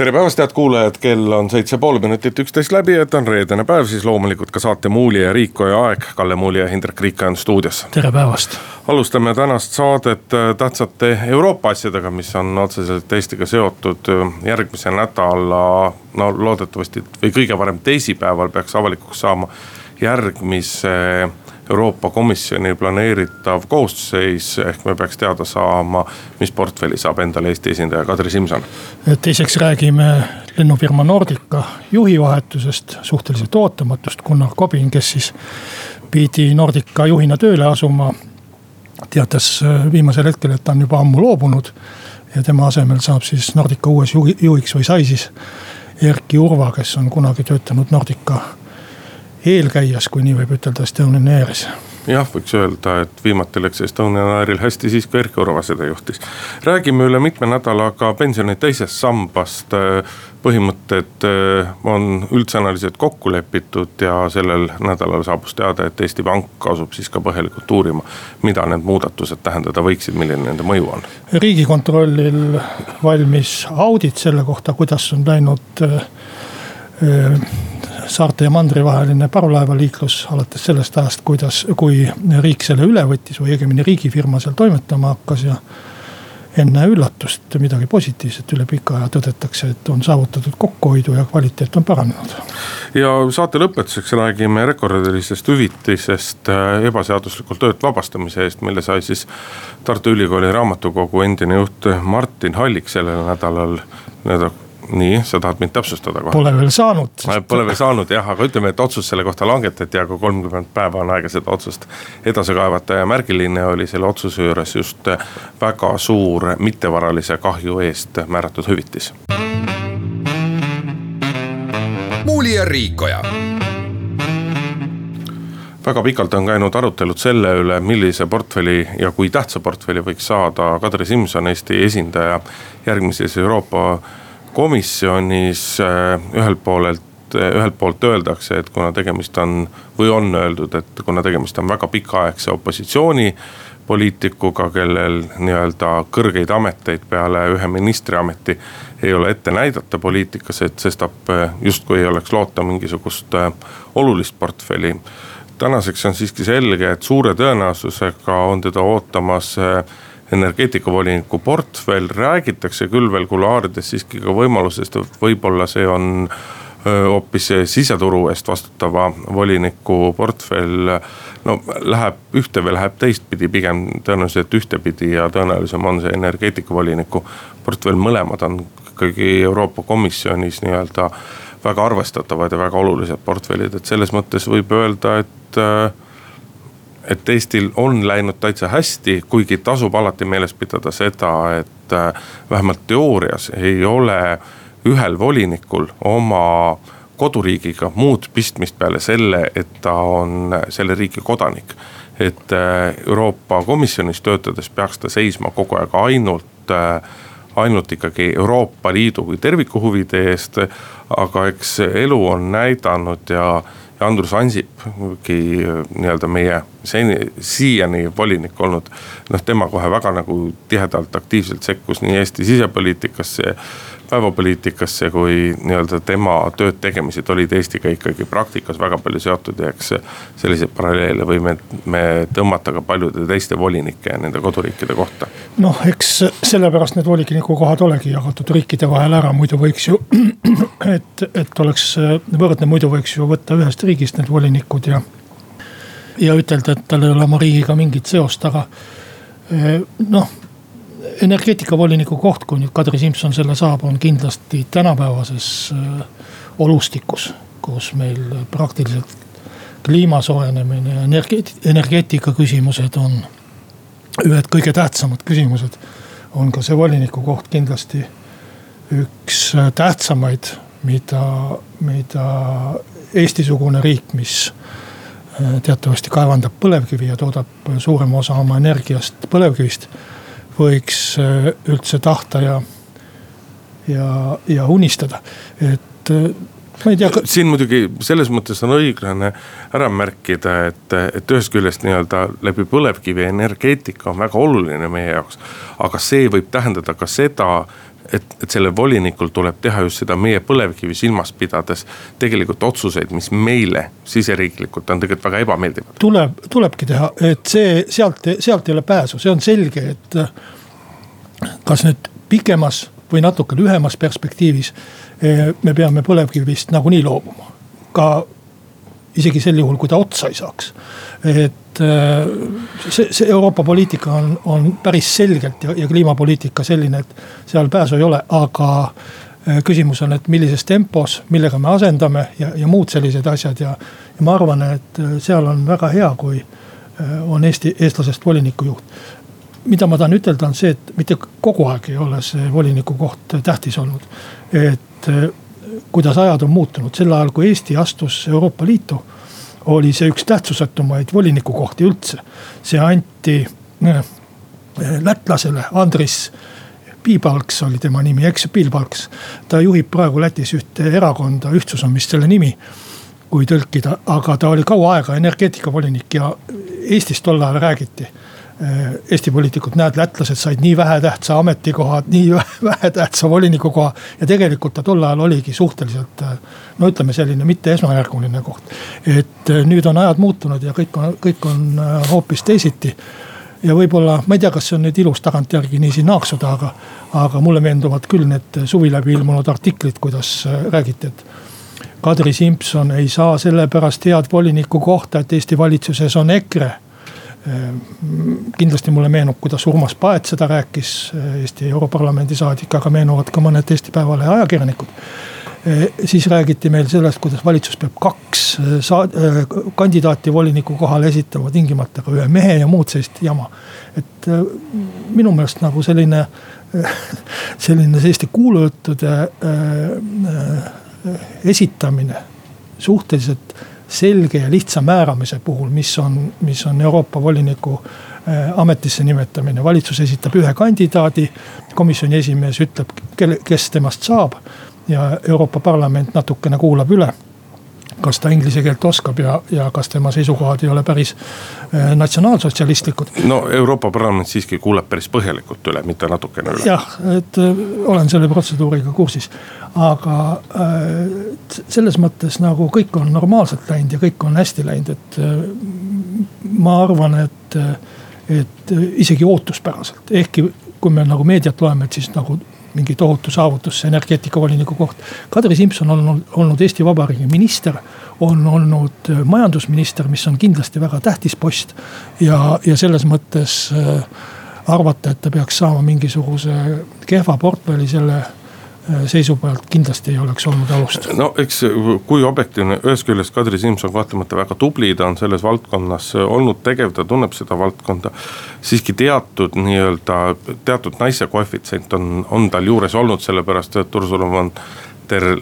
tere päevast, head kuulajad, kell on seitse pool minutit üksteist läbi, et on reedene päev, siis loomulikult ka saate Muuli ja Riikoja aeg. Kalle Muuli ja Hindrek Riik on stuudios. tere päevast. alustame tänast saadet äh, tähtsate Euroopa asjadega, mis on otseselt Eestiga seotud. järgmise nädala, no loodetavasti või kõige varem teisipäeval peaks avalikuks saama järgmise Euroopa Komisjoni planeeritav koosseis, ehk me peaks teada saama, mis portfelli saab endale Eesti esindaja Kadri Simson. teiseks räägime lennufirma Nordica juhi vahetusest, suhteliselt ootamatust, Gunnar Kobin, kes siis pidi Nordica juhina tööle asuma. teatas äh, viimasel hetkel, et ta on juba ammu loobunud ja tema asemel saab siis Nordica uues juhi, juhiks või sai siis Erki Urva, kes on kunagi töötanud Nordica eelkäijas, kui nii võib ütelda, Estonian Airis jah, võiks öelda, et viimati läks Estonian Airil hästi siis, kui Erki Urva seda juhtis. räägime üle mitme nädalaga pensioni teisest sambast. põhimõtted äh, on üldsõnaliselt kokku lepitud ja sellel nädalal saabus teade, et Eesti Pank asub siis ka põhjalikult uurima, mida need muudatused tähendada võiksid, milline nende mõju on. riigikontrollil valmis audit selle kohta, kuidas on läinud äh, äh, saarte ja mandri vaheline parvlaevaliiklus alates sellest ajast, kuidas, kui riik selle üle võttis või õigemini riigifirma seal toimetama hakkas ja. enne üllatust midagi positiivset üle pika aja tõdetakse, et on saavutatud kokkuhoidu ja kvaliteet on paranenud. ja saate lõpetuseks räägime rekordilisest hüvitisest äh, ebaseaduslikult töölt vabastamise eest, mille sai siis Tartu Ülikooli raamatukogu endine juht Martin Hallik sellel nädalal nii-öelda nii, sa tahad mind täpsustada kohe? Pole veel saanud. Pole veel saanud jah, aga ütleme, et otsus selle kohta langetati, aga kolmkümmend päeva on aega seda otsust edasi kaevata ja märgiline oli selle otsuse juures just väga suur mittevaralise kahju eest määratud hüvitis. muuli ja Riikoja väga pikalt on käinud arutelud selle üle, millise portfelli ja kui tähtsa portfelli võiks saada Kadri Simson, Eesti esindaja järgmises Euroopa komisjonis äh, ühelt poolelt äh, ühelt poolt öeldakse, et kuna tegemist on või on öeldud, et kuna tegemist on väga pikaaegse opositsiooni poliitikuga, kellel nii-öelda kõrgeid ameteid peale ühe ministriameti ei ole ette näidata poliitikas, et sestap äh, justkui ei oleks loota mingisugust olulist portfelli. tänaseks on siiski selge, et suure tõenäosusega on teda ootamas energeetikavoliniku portfell, räägitakse küll veel kuluaarides siiski ka võimalusest, et võib-olla see on hoopis siseturu eest vastutava voliniku portfell. no läheb ühte või läheb teistpidi, pigem tõenäoliselt ühtepidi ja tõenäolisem on see energeetikavoliniku portfell, mõlemad on ikkagi Euroopa Komisjonis nii-öelda väga arvestatavad ja väga olulised portfellid, et selles mõttes võib öelda, et et Eestil on läinud täitsa hästi, kuigi tasub alati meeles pidada seda, et äh, vähemalt teoorias ei ole ühel volinikul oma koduriigiga muud pistmist peale selle, et ta on selle riigi kodanik. et äh, Euroopa Komisjonis töötades peaks ta seisma kogu aeg ainult äh, ainult ikkagi Euroopa Liidu kui terviku huvide eest. aga eks elu on näidanud ja ja Andrus Ansip, kuigi äh, nii-öelda meie seni, siiani volinik olnud. noh, tema kohe väga nagu tihedalt aktiivselt sekkus nii Eesti sisepoliitikasse päevapoliitikasse, kui nii-öelda tema tööd tegemised olid Eestiga ikkagi praktikas väga palju seotud ja eks selliseid paralleele võime me tõmmata ka paljude teiste volinike ja nende koduriikide kohta. noh, eks sellepärast need voliniku kohad olegi jagatud riikide vahel ära, muidu võiks ju, et, et oleks võrdne, muidu võiks ju võtta ühest riigist need volinikud ja. ja ütelda, et tal ei ole oma riigiga mingit seost, aga noh energeetikavoliniku koht, kui nüüd Kadri Simson selle saab, on kindlasti tänapäevases äh, olustikus, kus meil praktiliselt kliima soojenemine ja energeetika, energeetika küsimused on ühed kõige tähtsamad küsimused. on ka see voliniku koht kindlasti üks äh, tähtsamaid, mida, mida Eesti-sugune riik, mis teatavasti kaevandab põlevkivi ja toodab suurema osa oma energiast põlevkivist. Võiks üldse tahta ja, ja, ja unistada, et ma ei tea. siin muidugi selles mõttes on õiglane ära märkida, et, et ühest küljest nii-öelda läbi põlevkivi energeetika on väga oluline meie jaoks. aga see võib tähendada ka seda, et, et sellel volinikul tuleb teha just seda meie põlevkivi silmas pidades tegelikult otsuseid, mis meile siseriiklikult on tegelikult väga ebameeldivad. tuleb, tulebki teha, et see sealt, sealt ei ole pääsu, see on selge, et kas nüüd pikemas või natuke lühemas perspektiivis Eh, me peame põlevkivist nagunii loobuma. ka isegi sel juhul, kui ta otsa ei saaks. et eh, see, see Euroopa poliitika on, on päris selgelt ja, ja kliimapoliitika selline, et seal pääsu ei ole, aga eh, küsimus on, et millises tempos, millega me asendame ja, ja muud sellised asjad ja, ja ma arvan, et seal on väga hea, kui on Eesti, eestlasest voliniku juht mida ma tahan ütelda, on see, et mitte kogu aeg ei ole see voliniku koht tähtis olnud. et kuidas ajad on muutunud, sel ajal kui Eesti astus Euroopa Liitu, oli see üks tähtsusetumaid volinikukohti üldse. see anti äh, lätlasele Andris Piibalks oli tema nimi, eks, Piibalks. ta juhib praegu Lätis ühte erakonda, Ühtsus on vist selle nimi, kui tõlkida, aga ta oli kaua aega energeetikavolinik ja Eestis tol ajal räägiti Eesti poliitikud, näed, lätlased said nii vähetähtsa ametikoha, nii vähetähtsa voliniku koha. ja tegelikult ta tol ajal oligi suhteliselt äh, no ütleme, selline mitte esmajärguline koht. et äh, nüüd on ajad muutunud ja kõik on, kõik on hoopis teisiti. ja võib-olla, ma ei tea, kas see on nüüd ilus tagantjärgi niiviisi naaksuda, aga, aga mulle meenuvad küll need suvi läbi ilmunud artiklid, kuidas räägiti, et. Kadri Simson ei saa sellepärast head voliniku kohta, et Eesti valitsuses on EKRE kindlasti mulle meenub, kuidas Urmas Paet seda rääkis, eh, Eesti Europarlamendi saadik, aga meenuvad ka mõned Eesti Päevalehe ajakirjanikud. Eh, siis räägiti meil sellest, kuidas valitsus peab kaks eh, saad-, kandidaati voliniku kohale esitama tingimata ka ühe mehe ja muud sellist jama. et minu meelest nagu selline, selline selliste kuulujuttude esitamine suhteliselt selge ja lihtsa määramise puhul, mis on, mis on Euroopa voliniku äh, ametisse nimetamine, valitsus esitab ühe kandidaadi. komisjoni esimees ütleb, kelle, kes temast saab ja Euroopa Parlament natukene kuulab üle kas ta inglise keelt oskab ja, ja kas tema seisukohad ei ole päris äh, natsionaalsotsialistlikud. no Euroopa Parlament siiski kuulab päris põhjalikult üle, mitte natukene üle. jah, et äh, olen selle protseduuriga kursis, aga äh, selles mõttes nagu kõik on normaalselt läinud ja kõik on hästi läinud, et ma arvan, et, et isegi ootuspäraselt, ehkki kui me nagu meediat loeme, et siis nagu mingi tohutu saavutus, see energeetikavoliniku koht. Kadri Simson on olnud, Eesti Vabariigi minister, on olnud äh, majandusminister, mis on kindlasti väga tähtis post. ja, ja selles mõttes äh, arvata, et ta peaks saama mingisuguse kehva portfelli selle Äh, seisu pealt kindlasti ei oleks olnud alust. no eks kui objektiivne, ühest küljest Kadri Simson kahtlemata väga tubli, ta on selles valdkonnas olnud tegev, ta tunneb seda valdkonda. siiski teatud nii-öelda, teatud naise koefitsient on, on tal juures olnud, sellepärast et Ursula von der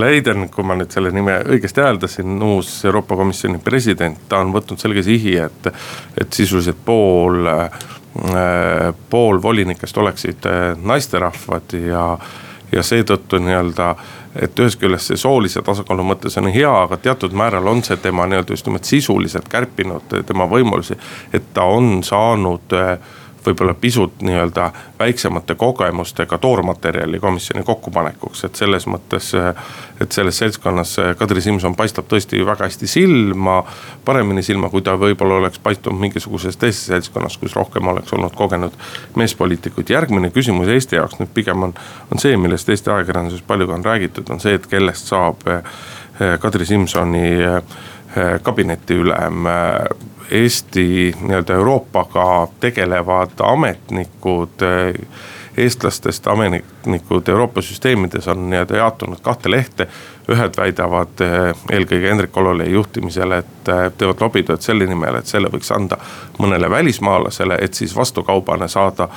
Leiden, kui ma nüüd selle nime õigesti hääldasin, uus Euroopa Komisjoni president, ta on võtnud selge sihi, et, et sisuliselt pool Äh, pool volinikest oleksid äh, naisterahvad ja, ja seetõttu nii-öelda et ühest küljest see soolise tasakaalu mõttes on hea, aga teatud määral on see tema nii-öelda just nimelt sisuliselt kärpinud tema võimalusi. et ta on saanud äh, võib-olla pisut nii-öelda väiksemate kogemustega toormaterjali komisjoni kokkupanekuks, et selles mõttes. et selles seltskonnas Kadri Simson paistab tõesti väga hästi silma, paremini silma, kui ta võib-olla oleks paistnud mingisuguses teises seltskonnas, kus rohkem oleks olnud kogenud meespoliitikuid. järgmine küsimus Eesti jaoks nüüd pigem on, on see, millest Eesti ajakirjanduses palju on räägitud, on see, et kellest saab eh, Kadri Simsoni eh, kabinetiülem Eesti nii-öelda Euroopaga tegelevad ametnikud eestlastest ametnikud Euroopa süsteemides on nii-öelda jaotunud kahte lehte. ühed väidavad eelkõige Hendrik Ololei juhtimisel, et teevad lobitööd selle nimel, et selle võiks anda mõnele välismaalasele, et siis vastukaubana saada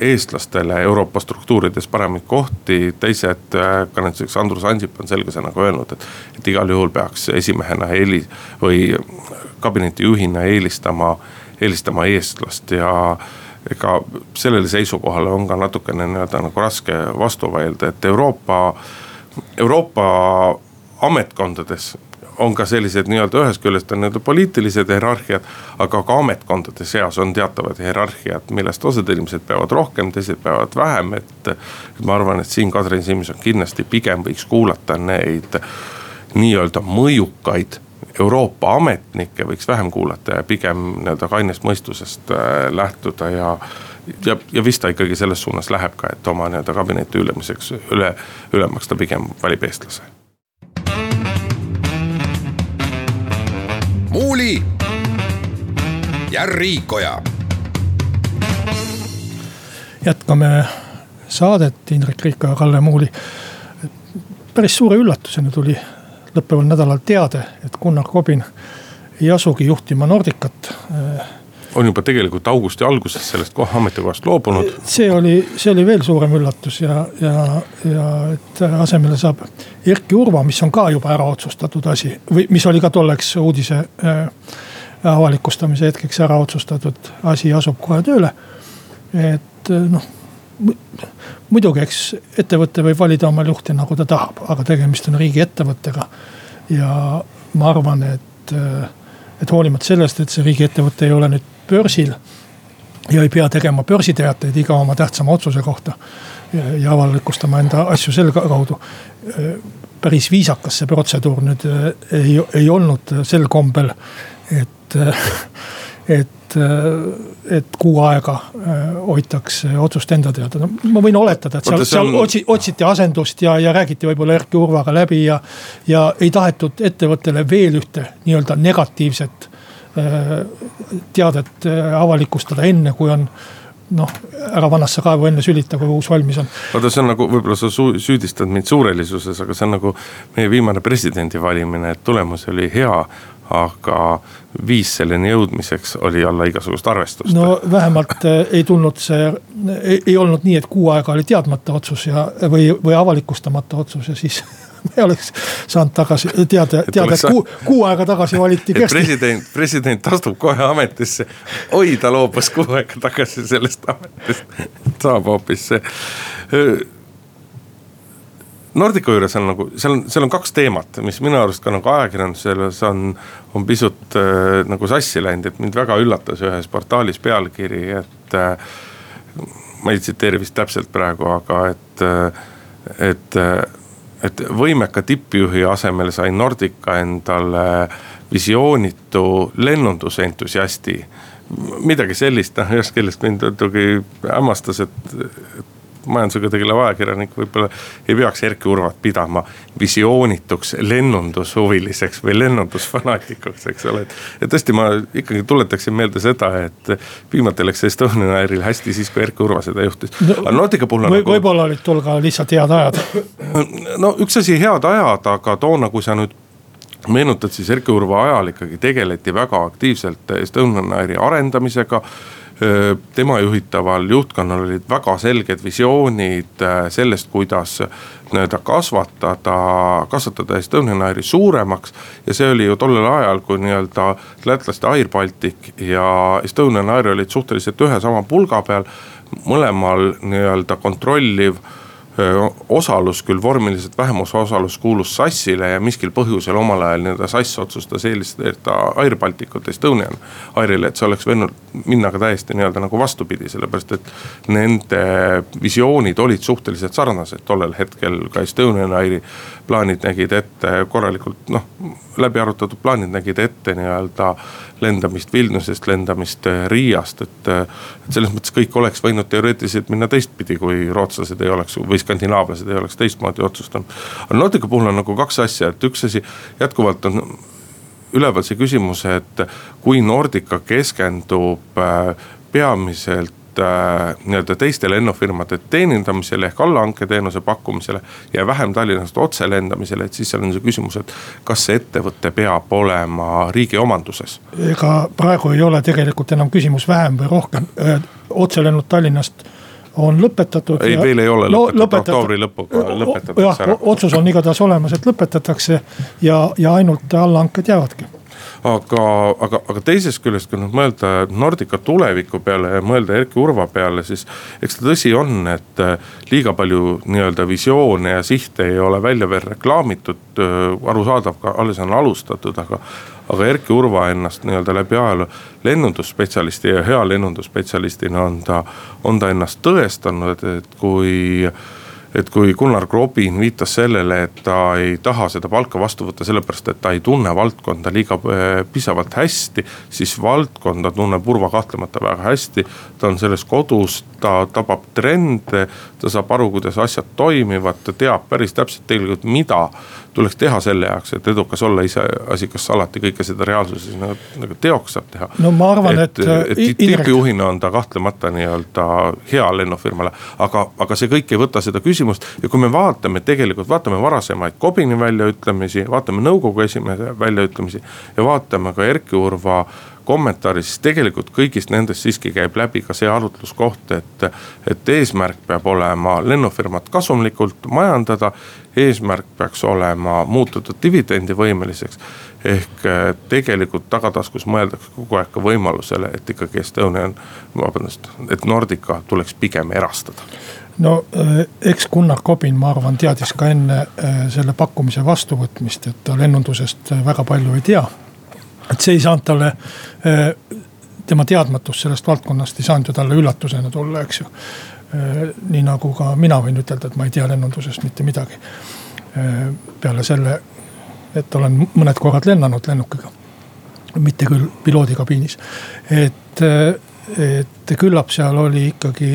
eestlastele Euroopa struktuurides paremaid kohti, teised, ka näiteks Andrus Ansip on selge sõnaga öelnud, et, et igal juhul peaks esimehena eeli- või kabineti juhina eelistama, eelistama eestlast ja ega sellele seisukohale on ka natukene nii-öelda nagu raske vastu vaielda, et Euroopa, Euroopa ametkondades on ka sellised nii-öelda ühest küljest on nii-öelda poliitilised hierarhiad, aga ka ametkondade seas on teatavad hierarhiad, millest osad inimesed peavad rohkem, teised peavad vähem, et. ma arvan, et siin Kadri Simson kindlasti pigem võiks kuulata neid nii-öelda mõjukaid Euroopa ametnikke võiks vähem kuulata ja pigem nii-öelda kainest mõistusest äh, lähtuda ja. ja, ja vist ta ikkagi selles suunas läheb ka, et oma nii-öelda kabineti ülemiseks, üle, ülemaks ta pigem valib eestlase. Muuli ja Riikoja. jätkame saadet, Indrek Riiko ja Kalle Muuli. päris suure üllatusena tuli lõppeval nädalal teade, et Gunnar Kobin ei asugi juhtima Nordicat. On juba tegelikult augusti alguses sellest koha ametikohast loobunud. see oli, see oli veel suurem üllatus ja, ja, ja et asemele saab Erki Urva, mis on ka juba ära otsustatud asi või mis oli ka tolleks uudise äh, avalikustamise hetkeks ära otsustatud asi, asub kohe tööle. et noh muidugi, eks ettevõte võib valida omal juhti nagu ta tahab, aga tegemist on riigiettevõttega. ja ma arvan, et, et hoolimata sellest, et see riigiettevõte ei ole nüüd börsil. ja ei pea tegema börsiteateid iga oma tähtsama otsuse kohta. ja avalikustama enda asju selle kaudu. päris viisakas see protseduur nüüd ei, ei olnud sel kombel, et, et et, et kuu aega äh, hoitakse otsust enda teada, no ma võin oletada, et seal, seal otsi, otsiti asendust ja, ja räägiti võib-olla Erki Urvaga läbi ja. ja ei tahetud ettevõttele veel ühte nii-öelda negatiivset teadet äh, avalikustada enne, kui on noh, ära vanasse kaevu enne sülita, kui uus valmis on. vaata, see on nagu, võib-olla sa süüdistad mind suurelisuses, aga see on nagu meie viimane presidendi valimine, et tulemus oli hea aga viis selleni jõudmiseks oli alla igasugust arvestust. no vähemalt äh, ei tulnud see, ei olnud nii, et kuu aega oli teadmata otsus ja, või, või avalikustamata otsus ja siis me oleks saanud tagasi teada, teada, et kuu, kuu aega tagasi valiti Kersti. president, president astub kohe ametisse. oi, ta loobus kuu aega tagasi sellest ametist, saab hoopis see Nordica juures on nagu, seal on, seal on kaks teemat, mis minu arust ka nagu ajakirjanduses on, on pisut äh, nagu sassi läinud, et mind väga üllatas ühes portaalis pealkiri, et äh,. ma ei tsiteeri vist täpselt praegu, aga et äh,, et, äh, et võimeka tippjuhi asemel sai Nordica endale visioonitu lennundusentusiasti. Midagi sellist, noh ühest küljest mind natuke hämmastas, et, et majandusega tegelev ajakirjanik võib-olla ei peaks Erki Urvat pidama visioonituks lennundushuviliseks või lennundusfanaatikuks, eks ole. et tõesti, ma ikkagi tuletaksin meelde seda, et viimati läks Estonian Airil hästi siis, kui Erki Urva seda juhtis no,. aga Nordica puhul on või, nagu.... võib-olla olid tol ka lihtsalt head ajad. no üks asi, head ajad, aga toona, kui sa nüüd meenutad, siis Erki Urva ajal ikkagi tegeleti väga aktiivselt Estonian Airi arendamisega tema juhitaval juhtkonnal olid väga selged visioonid äh, sellest, kuidas nii-öelda kasvatada, kasvatada Estonian Airi suuremaks. ja see oli ju tollel ajal, kui nii-öelda lätlaste Air Baltic ja Estonian Air olid suhteliselt ühe sama pulga peal. mõlemal nii-öelda kontrolliv osalus, küll vormiliselt vähemusosalus kuulus SAS-ile ja miskil põhjusel omal ajal nii-öelda SAS otsustas eelistada Air Balticut Estonian Airile, et see oleks võinud minna ka täiesti nii-öelda nagu vastupidi, sellepärast et. Nende visioonid olid suhteliselt sarnased tollel hetkel ka Estonian Airi plaanid nägid ette korralikult noh, läbi arutatud plaanid nägid ette nii-öelda lendamist Vilniusest, lendamist äh, Riiast, et. Äh, et selles mõttes kõik oleks võinud teoreetiliselt minna teistpidi, kui rootslased ei oleks või skandinaavlased ei oleks teistmoodi otsustanud. aga Nordica puhul on nagu kaks asja, et üks asi jätkuvalt on üleval see küsimus, et kui Nordica keskendub äh, peamiselt nii-öelda teiste lennufirmade teenindamisele ehk allhanketeenuse pakkumisele. ja vähem Tallinnast otse lendamisele, et siis seal on see küsimus, et kas see ettevõte peab olema riigi omanduses. ega praegu ei ole tegelikult enam küsimus vähem või rohkem, otselennud Tallinnast on lõpetatud. ei, veel ei ole no, lõpetatud, oktoobri lõpuga lõpetatakse ära. otsus on igatahes olemas, et lõpetatakse ja, ja ainult allhanked jäävadki aga, aga, aga teisest küljest, kui nüüd mõelda Nordica tuleviku peale ja mõelda Erki Urva peale, siis eks ta tõsi on, et äh, liiga palju nii-öelda visioone ja sihte ei ole välja veel reklaamitud. Äh, arusaadav, ka alles on alustatud, aga, aga Erki Urva ennast nii-öelda läbi ajaloo lennundusspetsialisti ja hea lennundusspetsialistina on ta, on ta ennast tõestanud, et kui et kui Gunnar Grobin viitas sellele, et ta ei taha seda palka vastu võtta sellepärast, et ta ei tunne valdkonda liiga äh, piisavalt hästi. siis valdkonda tunneb Urva kahtlemata väga hästi, ta on selles kodus, ta tabab trende, ta saab aru, kuidas asjad toimivad, ta teab päris täpselt tegelikult, mida tuleks teha selle jaoks, et edukas olla, iseasi, kas alati kõike seda reaalsuses nagu, nagu teoks saab teha. no ma arvan, et, et, et tippjuhina on ta kahtlemata nii-öelda hea lennufirmale, aga, aga see kõik ei võta seda küsimust. ja kui me vaatame tegelikult, vaatame varasemaid Kobini väljaütlemisi, vaatame nõukogu esimehe väljaütlemisi ja vaatame ka Erki Urva kommentaari, siis tegelikult kõigist nendest siiski käib läbi ka see arutluskoht, et, et eesmärk peab olema lennufirmat kasumlikult majandada. eesmärk peaks olema muutuda dividendivõimeliseks ehk tegelikult tagataskus mõeldakse kogu aeg ka võimalusele, et ikkagi Estonian, vabandust, et Nordica tuleks pigem erastada no eh, eks Gunnar Kobin, ma arvan, teadis ka enne eh, selle pakkumise vastuvõtmist, et ta lennundusest väga palju ei tea et see ei saanud talle, äh, tema teadmatus sellest valdkonnast ei saanud ju talle üllatusena tulla, eks ju. Äh, nii nagu ka mina võin ütelda, et ma ei tea lennundusest mitte midagi. Äh, peale selle, et olen mõned korrad lennanud lennukiga, mitte küll piloodikabiinis, et et küllap seal oli ikkagi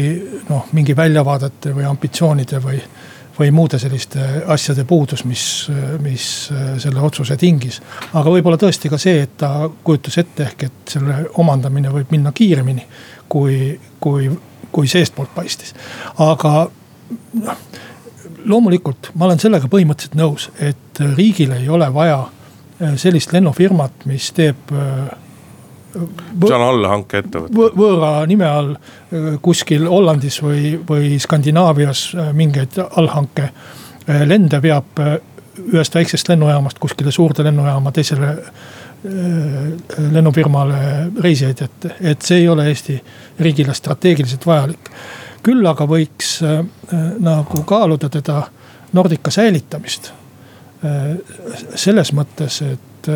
noh, mingi väljavaadete või ambitsioonide või või muude selliste asjade puudus, mis, mis selle otsuse tingis. aga võib-olla tõesti ka see, et ta kujutas ette ehk, et selle omandamine võib minna kiiremini, kui, kui, kui seestpoolt paistis. aga noh, loomulikult ma olen sellega põhimõtteliselt nõus, et riigil ei ole vaja sellist lennufirmat, mis teeb see on allhankeettevõte. võõra nime all äh, kuskil Hollandis või, või Skandinaavias äh, mingeid allhanke äh, lende veab ühest väiksest lennujaamast kuskile suurde lennujaama teisele lennufirmale reisijaid, et, et see ei ole Eesti riigile strateegiliselt vajalik. küll aga võiks nagu kaaluda teda Nordica säilitamist selles mõttes, et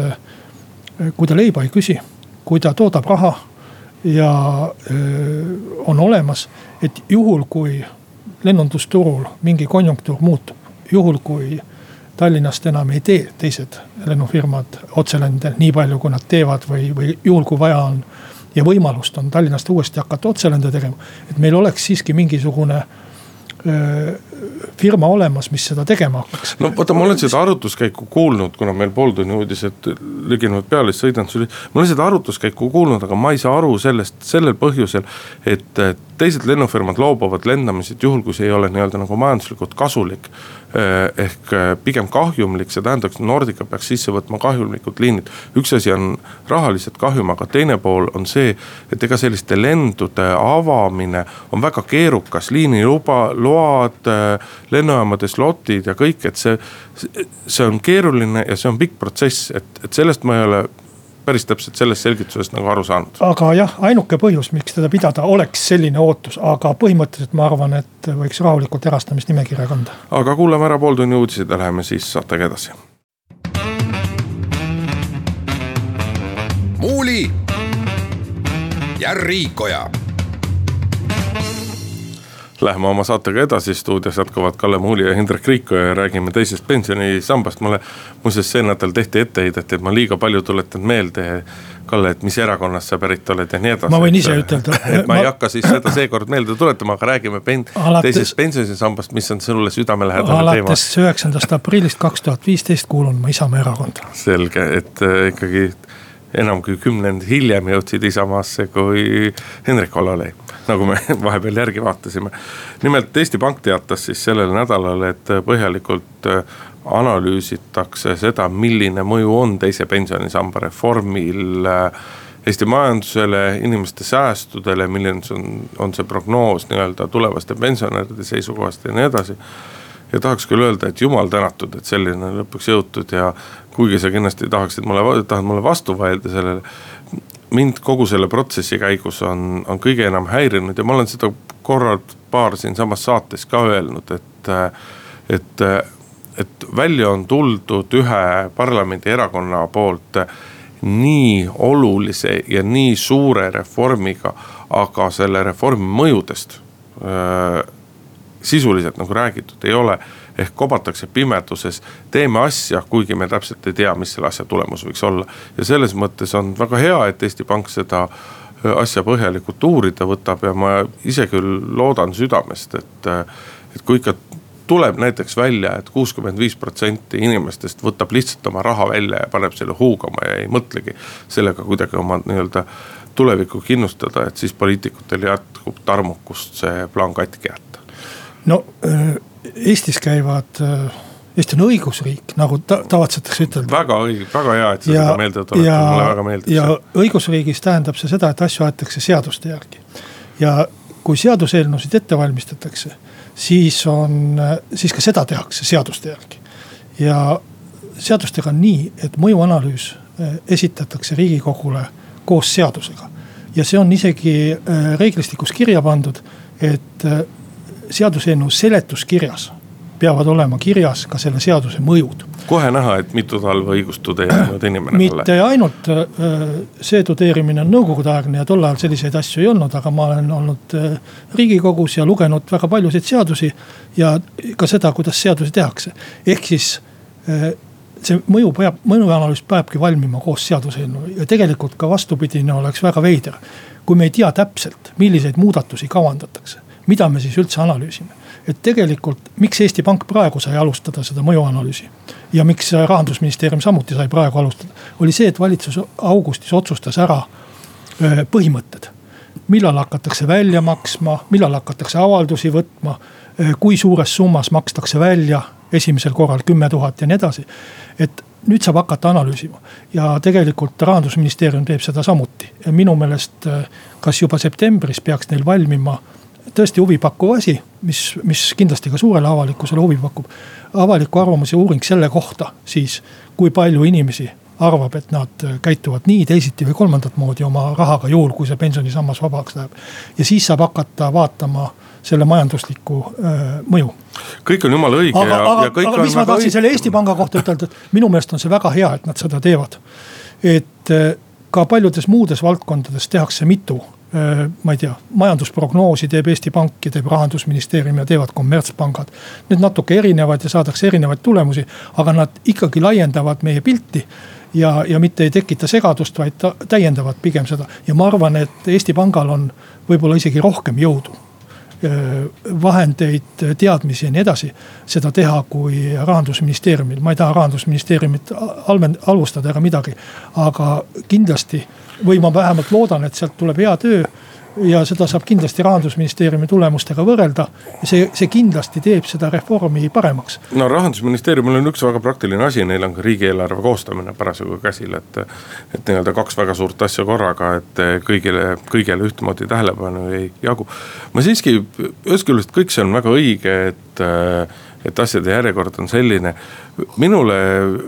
kui ta leiba ei küsi kui ta toodab raha ja on olemas, et juhul, kui lennundusturul mingi konjunktuur muutub, juhul kui Tallinnast enam ei tee teised lennufirmad otselende nii palju, kui nad teevad või, või juhul, kui vaja on. ja võimalust on Tallinnast uuesti hakata otselende tegema, et meil oleks siiski mingisugune firma olemas, mis seda tegema hakkaks. no vaata, ma olen seda arutluskäiku kuulnud, kuna meil pooltunni uudised lüginevad peale, siis sõidan sulle. ma olen seda arutluskäiku kuulnud, aga ma ei saa aru sellest sellel põhjusel, et teised lennufirmad loobuvad lendamisest juhul, kui see ei ole nii-öelda nagu majanduslikult kasulik. Eh, ehk eh, pigem kahjumlik, see tähendaks, Nordica peaks sisse võtma kahjumlikud liinid. üks asi on rahaliselt kahjum, aga teine pool on see, et ega selliste lendude avamine on väga keerukas, liiniluba, load, eh, lennujaamade slotid ja kõik, et see. see on keeruline ja see on pikk protsess, et, et sellest ma ei ole päris täpselt sellest selgitusest nagu aru saanud. aga jah, ainuke põhjus, miks teda pidada, oleks selline ootus, aga põhimõtteliselt ma arvan, et võiks rahulikult erastamisnimekirja kanda. aga kuulame ära pooltunni uudised ja läheme siis saatega edasi. muuli ja Riikoja Läheme oma saatega edasi, stuudios jätkavad Kalle Muuli ja Hindrek Riikoja ja räägime teisest pensionisambast. mulle muuseas see nädal tehti etteheidet, et ma liiga palju tuletan meelde. Kalle, et mis erakonnast sa pärit oled ja nii edasi. ma võin ise ütelda. et ma ei hakka siis seda seekord meelde tuletama, aga räägime pen, alates, teisest pensionisambast, mis on sulle südamelähedane teema. alates üheksandast aprillist kaks tuhat viisteist kuulun ma Isamaa erakonda. selge, et äh, ikkagi enam kui kümnend hiljem jõudsid Isamaasse kui Hendrik Hololei, nagu me vahepeal järgi vaatasime. nimelt Eesti Pank teatas siis sellel nädalal, et põhjalikult äh, analüüsitakse seda, milline mõju on teise pensionisamba reformil äh, Eesti majandusele, inimeste säästudele, milline on, on see prognoos nii-öelda tulevaste pensionäride seisukohast ja nii edasi. ja tahaks küll öelda, et jumal tänatud, et selline lõpuks jõutud ja kuigi sa kindlasti tahaksid mulle, tahad mulle vastu vaielda sellele. Mind kogu selle protsessi käigus on, on kõige enam häirinud ja ma olen seda korrad paar siinsamas saates ka öelnud, et, et et välja on tuldud ühe parlamendierakonna poolt nii olulise ja nii suure reformiga, aga selle reformi mõjudest äh, sisuliselt nagu räägitud ei ole. Ehk kobatakse pimeduses, teeme asja, kuigi me täpselt ei tea, mis selle asja tulemus võiks olla. ja selles mõttes on väga hea, et Eesti Pank seda asja põhjalikult uurida võtab ja ma ise küll loodan südamest, et, et kui ikka tuleb näiteks välja et, et kuuskümmend viis protsenti inimestest võtab lihtsalt oma raha välja ja paneb selle huugama ja ei mõtlegi sellega kuidagi oma nii-öelda tulevikku kindlustada, et siis poliitikutel jätkub tarmukust see plaan katki jätta. no äh, Eestis käivad äh, Eesti on õigusriik, nagu ta, tavatsetakse ütelda. väga õige, väga hea, et sa ja, seda meelde tuletad, mulle väga meeldib ja see. ja õigusriigis tähendab see seda, et asju aetakse seaduste järgi. ja kui seaduseelnõusid ette valmistatakse siis on, siis ka seda tehakse seaduste järgi. ja seadustega on nii, et mõjuanalüüs eh, esitatakse riigikogule koos seadusega. ja see on isegi eh, reeglistikus kirja pandud, et seaduseelnõu seletuskirjas peavad olema kirjas ka selle seaduse mõjud. kohe näha, et mitu talve õigust tudeerinud inimene. mitte ainult äh, see tudeerimine on nõukogudeaegne ja tol ajal selliseid asju ei olnud, aga ma olen olnud äh, riigikogus ja lugenud väga paljusid seadusi. ja ka seda, kuidas seadusi tehakse, ehk siis äh, see mõju peab, mõjuanalüüs peabki valmima koos seaduseelnõu ja tegelikult ka vastupidine oleks väga veider. kui me ei tea täpselt, milliseid muudatusi kavandatakse, mida me siis üldse analüüsime et tegelikult, miks Eesti Pank praegu sai alustada seda mõjuanalüüsi ja miks rahandusministeerium samuti sai praegu alustada, oli see, et valitsus augustis otsustas ära põhimõtted. millal hakatakse välja maksma, millal hakatakse avaldusi võtma, kui suures summas makstakse välja esimesel korral kümme tuhat ja nii edasi. et nüüd saab hakata analüüsima ja tegelikult rahandusministeerium teeb seda samuti. minu meelest kas juba septembris peaks neil valmima tõesti huvipakkuv asi, mis, mis kindlasti ka suurele avalikkusele huvi pakub. avaliku arvamuse uuring selle kohta siis, kui palju inimesi arvab, et nad käituvad nii, teisiti või kolmandat moodi oma rahaga, juhul kui see pensionisammas vabaks läheb. ja siis saab hakata vaatama selle majanduslikku äh, mõju. kõik on jumala õige aga, ja, ja kõik aga, on. mis ma tahtsin selle Eesti Panga kohta ütelda, et minu meelest on see väga hea, et nad seda teevad. et äh, ka paljudes muudes valdkondades tehakse mitu ma ei tea, majandusprognoosi teeb Eesti Pank ja teeb rahandusministeerium ja teevad kommertspangad. Need natuke erinevad ja saadakse erinevaid tulemusi, aga nad ikkagi laiendavad meie pilti. ja, ja mitte ei tekita segadust, vaid täiendavad pigem seda ja ma arvan, et Eesti Pangal on võib-olla isegi rohkem jõudu vahendeid, teadmisi ja nii edasi. seda teha kui rahandusministeeriumil, ma ei taha rahandusministeeriumit halvustada ega midagi, aga kindlasti või ma vähemalt loodan, et sealt tuleb hea töö ja seda saab kindlasti rahandusministeeriumi tulemustega võrrelda. see, see kindlasti teeb seda reformi paremaks. no rahandusministeeriumil on üks väga praktiline asi, neil on ka riigieelarve koostamine parasjagu käsil, et. et nii-öelda kaks väga suurt asja korraga, et kõigile, kõigele ühtemoodi tähelepanu ei jagu. ma siiski, ühest küljest kõik see on väga õige, et et asjade järjekord on selline. minule,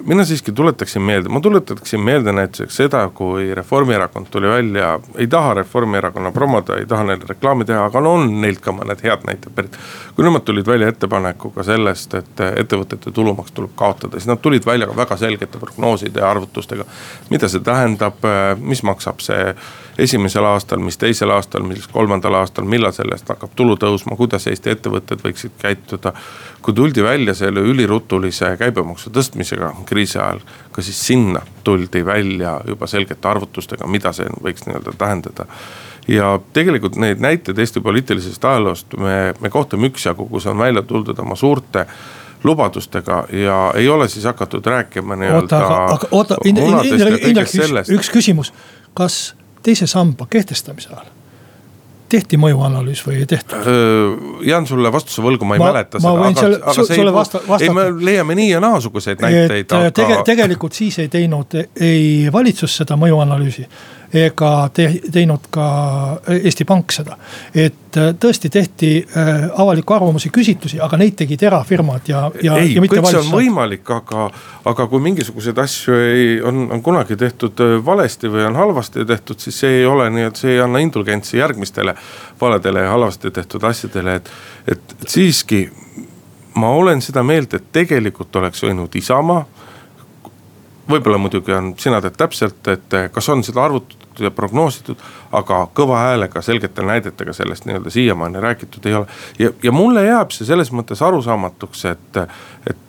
mina siiski tuletaksin meelde, ma tuletaksin meelde näiteks seda, kui Reformierakond tuli välja, ei taha Reformierakonna promoda, ei taha neile reklaami teha, aga no on neilt ka mõned head näited pärit. kui nemad tulid välja ettepanekuga sellest, et ettevõtete tulumaks tuleb kaotada, siis nad tulid välja ka väga selgete prognooside ja arvutustega. mida see tähendab, mis maksab see esimesel aastal, mis teisel aastal, mis kolmandal aastal, millal sellest hakkab tulu tõusma, kuidas Eesti ettevõtted võiksid käituda. kui tuldi välja selle ülirutulise käibemaksu tõstmisega kriisi ajal, ka siis sinna tuldi välja juba selgete arvutustega, mida see võiks nii-öelda tähendada ja tegelikult neid näiteid Eesti poliitilisest ajaloost me, me kohtame üksjagu, kus on välja tuldud oma suurte lubadustega ja ei ole siis hakatud rääkima nii-öelda. oota, aga oota, Indrek, Indrek, üks küsimus, kas teise samba kehtestamise ajal tehti mõjuanalüüs või ei tehtud? jään sulle vastuse võlgu, ma ei ma, mäleta ma seda, aga, aga see ei, vasta, ei, me leiame nii ja naasuguseid näiteid. Aga... Tege, tegelikult siis ei teinud ei valitsus seda mõjuanalüüsi ega te, teinud ka Eesti Pank seda. et äh, tõesti tehti äh, avaliku arvamuse küsitlusi, aga neid tegid erafirmad ja, ja. ei, kõik see on võimalik, aga, aga kui mingisuguseid asju ei, on, on kunagi tehtud valesti või on halvasti tehtud, siis see ei ole nii, et see ei anna indulgentsi järgmistele valedele ja halvasti tehtud asjadele, et, et, et siiski ma olen seda meelt, et tegelikult oleks võinud Isamaa. võib-olla muidugi on, sina tead täpselt, et kas on seda arvutatud ja prognoositud, aga kõva häälega, selgete näidetega sellest nii-öelda siiamaani räägitud ei ole. ja, ja mulle jääb see selles mõttes arusaamatuks, et, et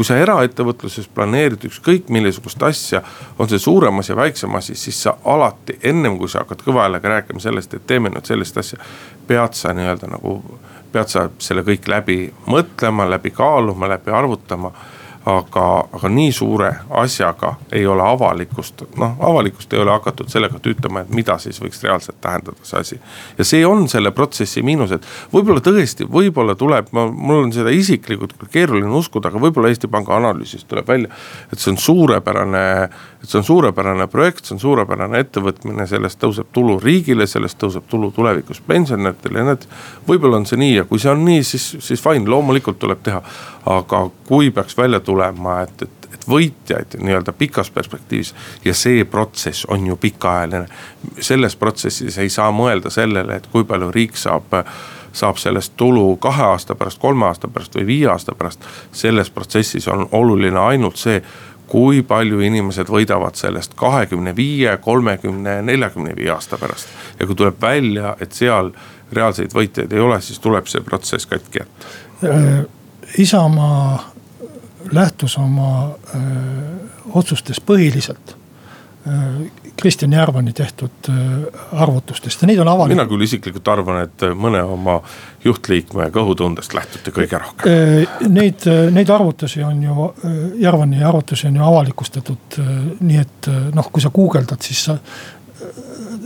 kui sa eraettevõtluses planeerid ükskõik millisugust asja, on see suurem asi, väiksem asi, siis sa alati ennem kui sa hakkad kõva häälega rääkima sellest, et teeme nüüd sellist asja. pead sa nii-öelda nagu pead sa selle kõik läbi mõtlema, läbi kaaluma, läbi arvutama aga, aga nii suure asjaga ei ole avalikkust, noh avalikkust ei ole hakatud sellega tüütama, et mida siis võiks reaalselt tähendada see asi. ja see on selle protsessi miinus, et võib-olla tõesti, võib-olla tuleb, ma, mul on seda isiklikult keeruline uskuda, aga võib-olla Eesti Panga analüüsist tuleb välja. et see on suurepärane, et see on suurepärane projekt, see on suurepärane ettevõtmine, sellest tõuseb tulu riigile, sellest tõuseb tulu tulevikus pensionäridele ja need. võib-olla on see nii ja kui see on nii, siis, siis fine, loomulikult tuleb teha aga kui peaks välja tulema, et, et, et võitjaid nii-öelda pikas perspektiivis ja see protsess on ju pikaajaline. selles protsessis ei saa mõelda sellele, et kui palju riik saab saab sellest tulu kahe aasta pärast, kolme aasta pärast või viie aasta pärast. selles protsessis on oluline ainult see, kui palju inimesed võidavad sellest kahekümne viie, kolmekümne, neljakümne viie aasta pärast. ja kui tuleb välja, et seal reaalseid võitjaid ei ole, siis tuleb see protsess katki jätta äh, Isamaa lähtus oma öö, otsustes põhiliselt Kristjan Järvani tehtud arvutustest ja neid on avalik-. mina küll isiklikult arvan, et mõne oma juhtliikme kõhutundest lähtuti kõige rohkem. Neid, neid arvutusi on ju, Järvani arvutusi on ju avalikustatud, nii et noh, kui sa guugeldad, siis sa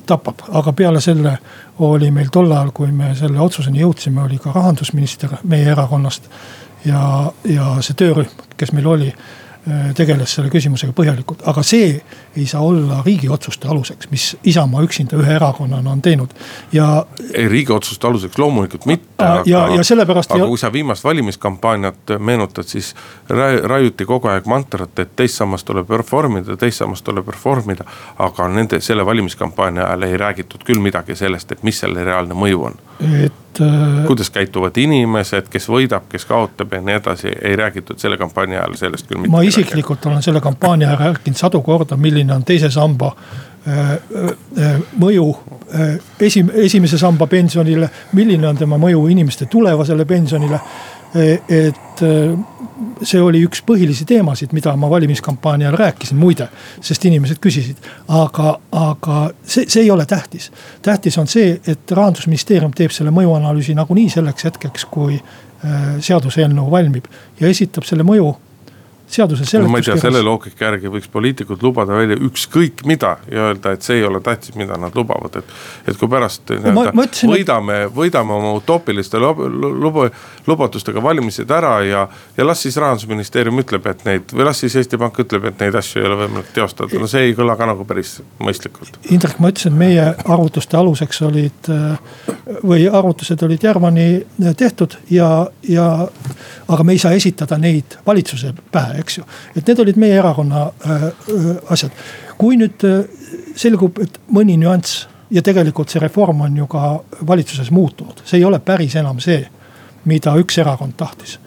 tapab, aga peale selle oli meil tol ajal, kui me selle otsuseni jõudsime, oli ka rahandusminister meie erakonnast ja, ja see töörühm, kes meil oli Äh, tegeles selle küsimusega põhjalikult, aga see ei saa olla riigi otsuste aluseks, mis Isamaa üksinda ühe erakonnana on teinud ja. ei riigi otsuste aluseks loomulikult mitte. ja, ja sellepärast. aga kui sa viimast valimiskampaaniat meenutad, siis raiuti kogu aeg mantrat, et teist sammast tuleb reformida, teist sammast tuleb reformida. aga nende, selle valimiskampaania ajal ei räägitud küll midagi sellest, et mis selle reaalne mõju on. Et et. kuidas käituvad inimesed, kes võidab, kes kaotab ja nii edasi, ei räägitud selle kampaania ajal sellest küll mitte. ma isiklikult olen selle kampaania ajal rääkinud sadu korda, milline on teise samba äh, äh, mõju äh, esim-, esimese samba pensionile, milline on tema mõju inimeste tulevasele pensionile et äh, see oli üks põhilisi teemasid, mida ma valimiskampaania ajal rääkisin, muide. sest inimesed küsisid, aga, aga see, see ei ole tähtis. tähtis on see, et rahandusministeerium teeb selle mõjuanalüüsi nagunii selleks hetkeks, kui äh, seaduseelnõu valmib ja esitab selle mõju seaduse seletuskirjas. ma ei tea, selle loogika järgi võiks poliitikud lubada välja ükskõik mida ja öelda, et see ei ole tähtis, mida nad lubavad, et. et kui pärast ütlesin, võidame, võidame oma utoopiliste luba, lubadustega valimised ära ja. ja las siis rahandusministeerium ütleb, et neid või las siis Eesti Pank ütleb, et neid asju ei ole võimalik teostada, no see ei kõla ka nagu päris mõistlikult. Indrek, ma ütlesin, et meie arvutuste aluseks olid või arvutused olid Järvani tehtud ja, ja aga me ei saa esitada neid valitsuse pähe eks ju. et need olid meie erakonna äh, äh, asjad. kui nüüd äh, selgub, et mõni nüanss ja tegelikult see reform on ju ka valitsuses muutunud, see ei ole päris enam see, mida üks erakond tahtis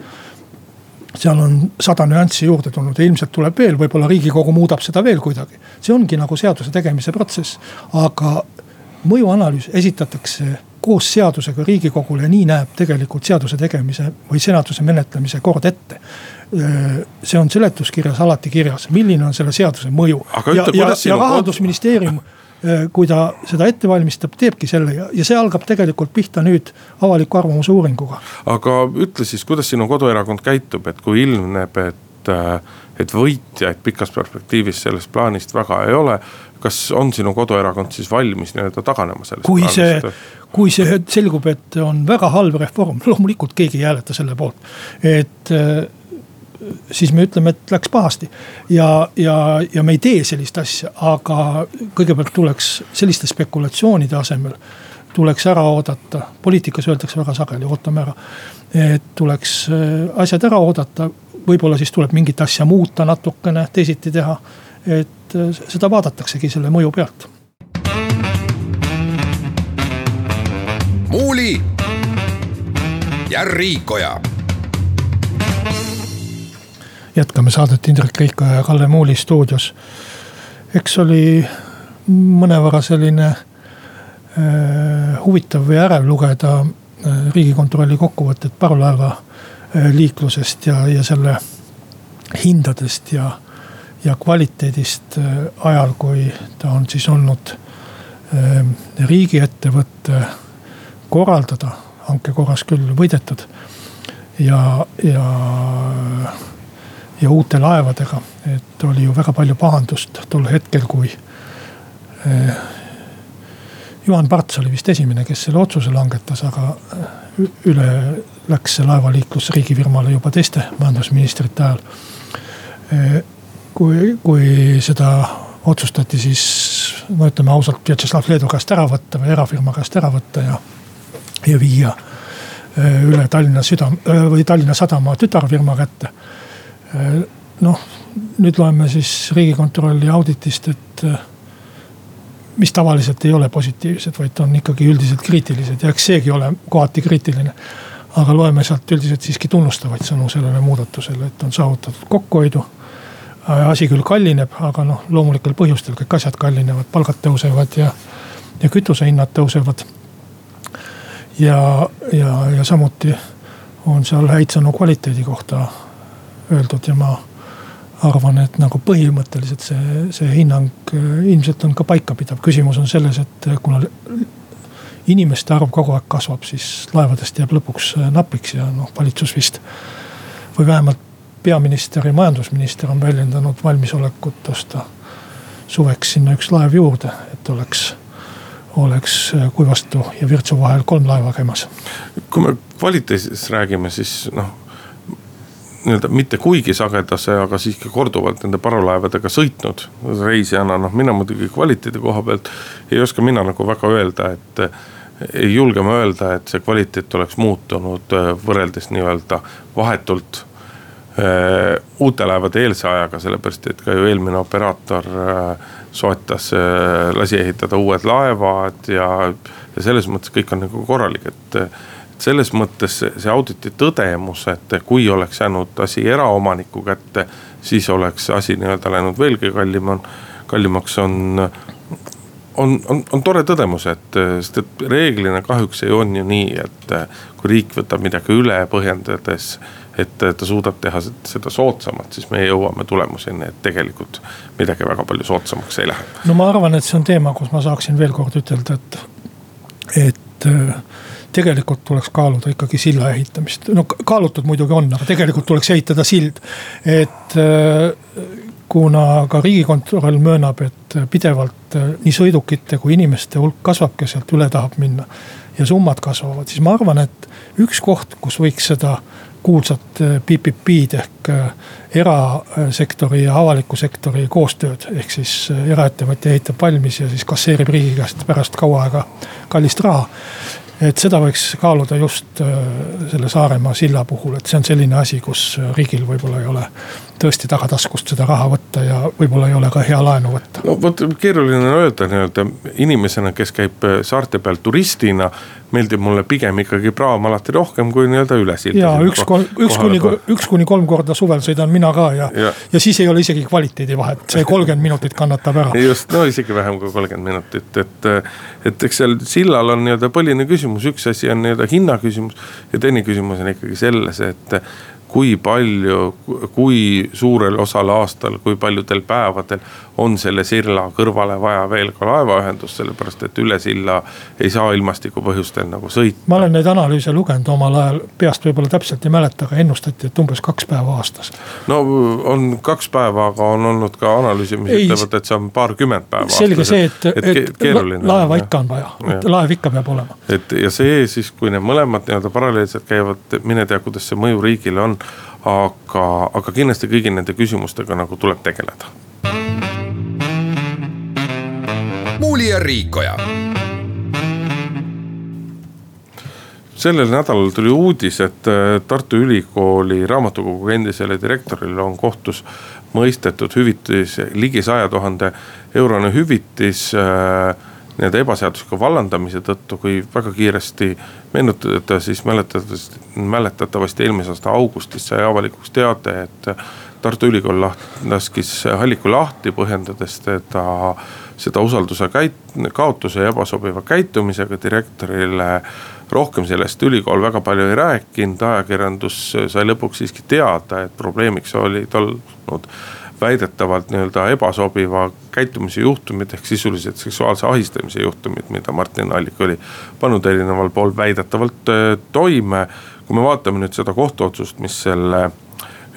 seal on sada nüanssi juurde tulnud ja ilmselt tuleb veel, võib-olla riigikogu muudab seda veel kuidagi. see ongi nagu seaduse tegemise protsess, aga mõjuanalüüs esitatakse koos seadusega riigikogule, nii näeb tegelikult seaduse tegemise või seaduse menetlemise kord ette see on seletuskirjas alati kirjas, milline on selle seaduse mõju. ja, ja, ja rahandusministeerium, kui ta seda ette valmistab, teebki selle ja, ja see algab tegelikult pihta nüüd avaliku arvamuse uuringuga. aga ütle siis, kuidas sinu koduerakond käitub, et kui ilmneb, et, et võitjaid pikas perspektiivis sellest plaanist väga ei ole kas on sinu koduerakond siis valmis nii-öelda taganema sellest? kui plaanist? see, kui see selgub, et on väga halb reform, loomulikult keegi ei hääleta selle poolt. et siis me ütleme, et läks pahasti. ja, ja, ja me ei tee sellist asja, aga kõigepealt tuleks selliste spekulatsioonide asemel tuleks ära oodata, poliitikas öeldakse väga sageli, ootame ära. et tuleks äh, asjad ära oodata, võib-olla siis tuleb mingit asja muuta natukene, teisiti teha. et äh, seda vaadataksegi selle mõju pealt. muuli ja Riikoja jätkame saadet Indrek Riikoja ja Kalle Muuli stuudios. eks oli mõnevõrra selline äh, huvitav või ärev lugeda äh, riigikontrolli kokkuvõtet parvlaeva äh, liiklusest ja, ja selle hindadest ja, ja kvaliteedist äh, ajal, kui ta on siis olnud äh, riigiettevõtte korraldada, hanke korras küll võidetud. ja, ja ja uute laevadega. et oli ju väga palju pahandust tol hetkel, kui eh, Juhan Parts oli vist esimene, kes selle otsuse langetas, aga eh, üle läks see laevaliiklus riigifirmale juba teiste majandusministrite ajal. Eh, kui, kui seda otsustati siis no ütleme ausalt, Vjatšeslav Leedu käest ära võtta või erafirma käest ära võtta ja, ja viia üle Tallinna südam- või Tallinna Sadama tütarfirma kätte noh, nüüd loeme siis riigikontrolli auditist, et äh, mis tavaliselt ei ole positiivsed, vaid on ikkagi üldiselt kriitilised ja eks seegi ole kohati kriitiline. aga loeme sealt üldiselt siiski tunnustavaid sõnu sellele muudatusele, et on saavutatud kokkuhoidu. Äh, asi küll kallineb, aga noh, loomulikel põhjustel kõik asjad kallinevad, palgad tõusevad ja, ja kütusehinnad tõusevad. ja, ja, ja samuti on seal häid sõnu kvaliteedi kohta öeldud ja ma arvan, et nagu põhimõtteliselt see, see hinnang äh, ilmselt on ka paikapidav. küsimus on selles, et äh, kuna inimeste arv kogu aeg kasvab, siis laevadest jääb lõpuks äh, napiks ja noh, valitsus vist või vähemalt peaminister ja majandusminister on väljendanud valmisolekut osta suveks sinna üks laev juurde, et oleks oleks Kuivastu ja Virtsu vahel kolm laeva käimas. kui me kvaliteedist räägime, siis noh nii-öelda mitte kuigi sagedase, aga siiski korduvalt nende parvlaevadega sõitnud reisijana, noh mina muidugi kvaliteedi koha pealt ei oska mina nagu väga öelda, et ei julge ma öelda, et see kvaliteet oleks muutunud äh, võrreldes nii-öelda vahetult äh, uute laevade eelse ajaga, sellepärast et ka ju eelmine operaator äh, soetas äh,, lasi ehitada uued laevad ja, ja selles mõttes kõik on nagu korralik, et selles mõttes see auditi tõdemus, et kui oleks jäänud asi eraomaniku kätte, siis oleks asi nii-öelda läinud veelgi kallim, on, kallimaks on on, on, on tore tõdemus, et sest, et reeglina kahjuks ei on ju nii, et kui riik võtab midagi üle, põhjendades, et ta suudab teha seda soodsamalt, siis me jõuame tulemuseni, et tegelikult midagi väga palju soodsamaks ei lähe. no ma arvan, et see on teema, kus ma saaksin veel kord ütelda, et, et tegelikult tuleks kaaluda ikkagi silla ehitamist. no kaalutud muidugi on, aga tegelikult tuleks ehitada sild. et äh, kuna ka riigikontroll möönab, et pidevalt äh, nii sõidukite kui inimeste hulk kasvab, kes sealt üle tahab minna. ja summad kasvavad, siis ma arvan, et üks koht, kus võiks seda kuulsat PPP-d äh, ehk erasektori ja avaliku sektori koostööd. ehk siis eraettevõtja ehitab valmis ja siis kasseerib riigi käest pärast kaua aega kallist raha et seda võiks kaaluda just äh, selle Saaremaa silla puhul, et see on selline asi, kus riigil võib-olla ei ole tõesti tagataskust seda raha võtta ja võib-olla ei ole ka hea laenu võtta. no vot keeruline on öelda nii-öelda inimesena, kes käib äh, saarte peal turistina meeldib mulle pigem ikkagi praam alati rohkem kui nii-öelda üle silda. ja üks, üks kuni, üks kuni kolm korda suvel sõidan mina ka ja, ja., ja siis ei ole isegi kvaliteedi vahet, see kolmkümmend minutit kannatab ära. just, no isegi vähem kui kolmkümmend minutit, et, et eks seal sillal on nii-öelda põhiline küsimus, üks asi on nii-öelda hinna küsimus ja teine küsimus on ikkagi selles, et kui palju, kui suurel osal aastal, kui paljudel päevadel on selle silla kõrvale vaja veel ka laevaühendust, sellepärast et üle silla ei saa ilmastiku põhjustel nagu sõita. ma olen neid analüüse lugenud omal ajal, peast võib-olla täpselt ei mäleta, aga ennustati, et umbes kaks päeva aastas. no on kaks päeva, aga on olnud ka analüüse, mis ei, ütlevad, et see on paarkümmend päeva. selge see, et, et, et laeva ikka on vaja, laev ikka peab olema. et ja see siis, kui need mõlemad nii-öelda paralleelselt käivad, mine tea, kuidas see mõju riigile on aga, aga kindlasti kõigi nende küsimustega nagu tuleb tegeleda. muuli ja Riikoja sellel nädalal tuli uudis, et äh, Tartu Ülikooli raamatukogu endisele direktorile on kohtus mõistetud hüvitis, ligi saja tuhande eurone hüvitis äh, nii-öelda ebaseadusliku vallandamise tõttu, kui väga kiiresti meenutada, siis mäletatavasti, mäletatavasti eelmise aasta augustis sai avalikuks teade, et Tartu Ülikool laskis Halliku lahti, põhjendades teda seda usalduse käit-, kaotuse ja ebasobiva käitumisega. Direktorile rohkem sellest ülikool väga palju ei rääkinud, ajakirjandus sai lõpuks siiski teada, et probleemiks olid olnud väidetavalt nii-öelda ebasobiva käitumise juhtumid ehk sisuliselt seksuaalse ahistamise juhtumid, mida Martin Allik oli pannud erineval pool väidetavalt toime. kui me vaatame nüüd seda kohtuotsust, mis selle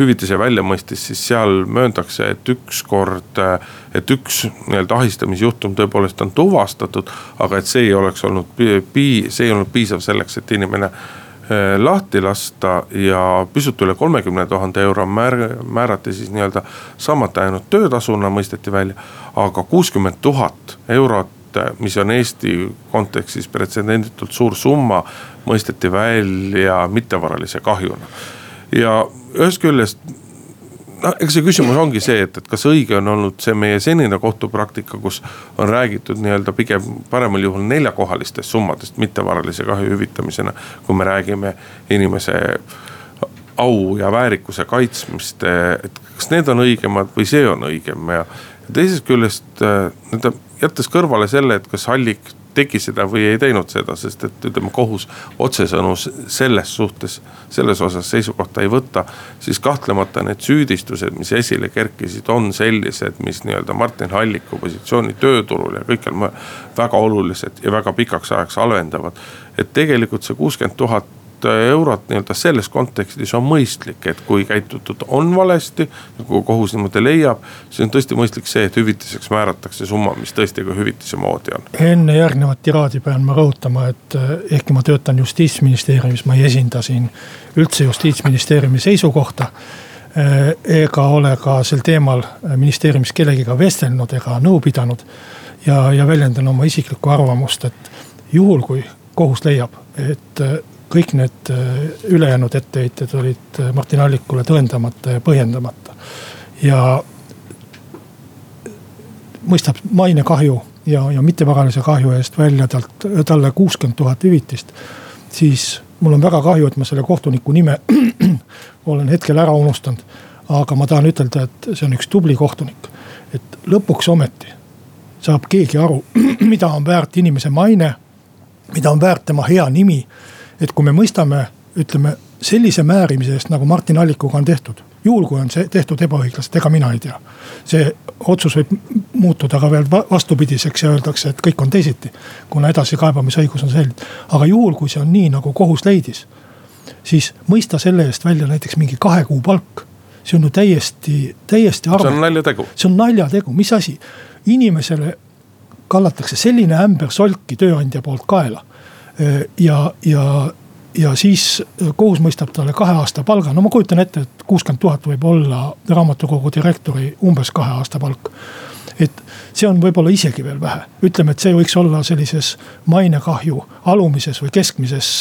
hüvitise välja mõistis, siis seal mööndakse, et ükskord, äh, et üks nii-öelda ahistamisjuhtum tõepoolest on tuvastatud. aga et see ei oleks olnud pii-, see ei olnud piisav selleks, et inimene lahti lasta ja pisut üle kolmekümne tuhande euro määr-, määrati siis nii-öelda saamata jäänud töötasuna mõisteti välja. aga kuuskümmend tuhat eurot, mis on Eesti kontekstis pretsedenditult suur summa, mõisteti välja mittevaralise kahjuna. ja ühest küljest noh, eks see küsimus ongi see, et, et kas õige on olnud see meie senine kohtupraktika, kus on räägitud nii-öelda pigem paremal juhul neljakohalistest summadest mittevaralise kahju hüvitamisena. kui me räägime inimese au ja väärikuse kaitsmist, et kas need on õigemad või see on õigem ja teisest küljest nii-öelda jättes kõrvale selle, et kas Hallik tegi seda või ei teinud seda, sest et ütleme, kohus otsesõnu selles suhtes, selles osas seisukohta ei võta. siis kahtlemata need süüdistused, mis esile kerkisid, on sellised, mis nii-öelda Martin Halliku positsiooni tööturul ja kõikjal väga olulised ja väga pikaks ajaks halvendavad. et tegelikult see kuuskümmend tuhat eurot nii-öelda selles kontekstis on mõistlik, et kui käitutud on valesti. kui kohus niimoodi leiab, siis on tõesti mõistlik see, et hüvitiseks määratakse summa, mis tõesti ka hüvitise moodi on. enne järgnevat tiraadi pean ma rõhutama, et eh, ehkki ma töötan justiitsministeeriumis, ma ei esinda siin üldse justiitsministeeriumi seisukohta eh, ega ole ka sel teemal ministeeriumis kellegiga vestelnud ega nõu pidanud. ja, ja väljendan oma isiklikku arvamust, et juhul, kui kohus leiab, et kõik need äh, ülejäänud etteheited olid äh, Martin Allikule tõendamata ja põhjendamata. ja mõistab mainekahju ja, ja mittevaralise kahju eest välja talt, talle kuuskümmend tuhat hüvitist. siis mul on väga kahju, et ma selle kohtuniku nime olen hetkel ära unustanud. aga ma tahan ütelda, et see on üks tubli kohtunik. et lõpuks ometi saab keegi aru, mida on väärt inimese maine, mida on väärt tema hea nimi et kui me mõistame, ütleme sellise määrimise eest, nagu Martin Allikuga on tehtud. juhul, kui on see tehtud ebaõiglaselt, ega mina ei tea. see otsus võib muutuda ka veel vastupidiseks ja öeldakse, et kõik on teisiti. kuna edasikaebamisõigus on selline, aga juhul, kui see on nii, nagu kohus leidis. siis mõista selle eest välja näiteks mingi kahe kuu palk. see on ju täiesti, täiesti arve. see on naljategu. see on naljategu, mis asi, inimesele kallatakse selline ämber solki tööandja poolt kaela ja, ja, ja siis kohus mõistab talle kahe aasta palga, no ma kujutan ette, et kuuskümmend tuhat võib olla raamatukogu direktori umbes kahe aasta palk. Et see on võib-olla isegi veel vähe, ütleme, et see võiks olla sellises mainekahju alumises või keskmises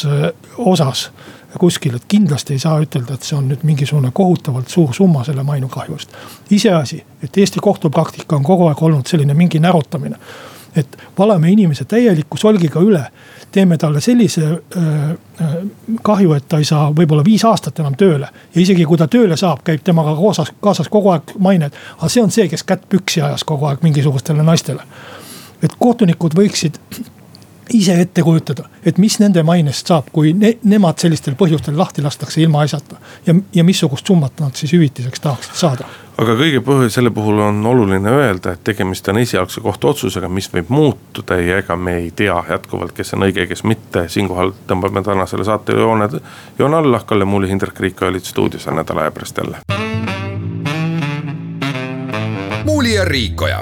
osas kuskil, et kindlasti ei saa ütelda, et see on nüüd mingisugune kohutavalt suur summa selle mainekahju eest. iseasi, et Eesti kohtupraktika on kogu aeg olnud selline mingi närutamine. Et valame inimese täieliku solgiga üle. Teeme talle sellise äh, äh, kahju, et ta ei saa võib-olla viis aastat enam tööle. ja isegi kui ta tööle saab, käib temaga kaasas, kaasas kogu aeg maine, et aga see on see, kes kätt püksi ajas kogu aeg mingisugustele naistele. et kohtunikud võiksid ise ette kujutada, et mis nende mainest saab, kui ne, nemad sellistel põhjustel lahti lastakse ilma asjata. ja, ja missugust summat nad siis hüvitiseks tahaksid saada. Aga kõige põhi, selle puhul on oluline öelda, et tegemist on esialgse kohtuotsusega, mis võib muutuda ja ega me ei tea jätkuvalt, kes on õige, kes mitte. siinkohal tõmbame tänasele saatele joone, joone alla, Kalle Muuli, Hindrek Riik olid stuudios ja nädala aja pärast jälle. muuli ja Riikoja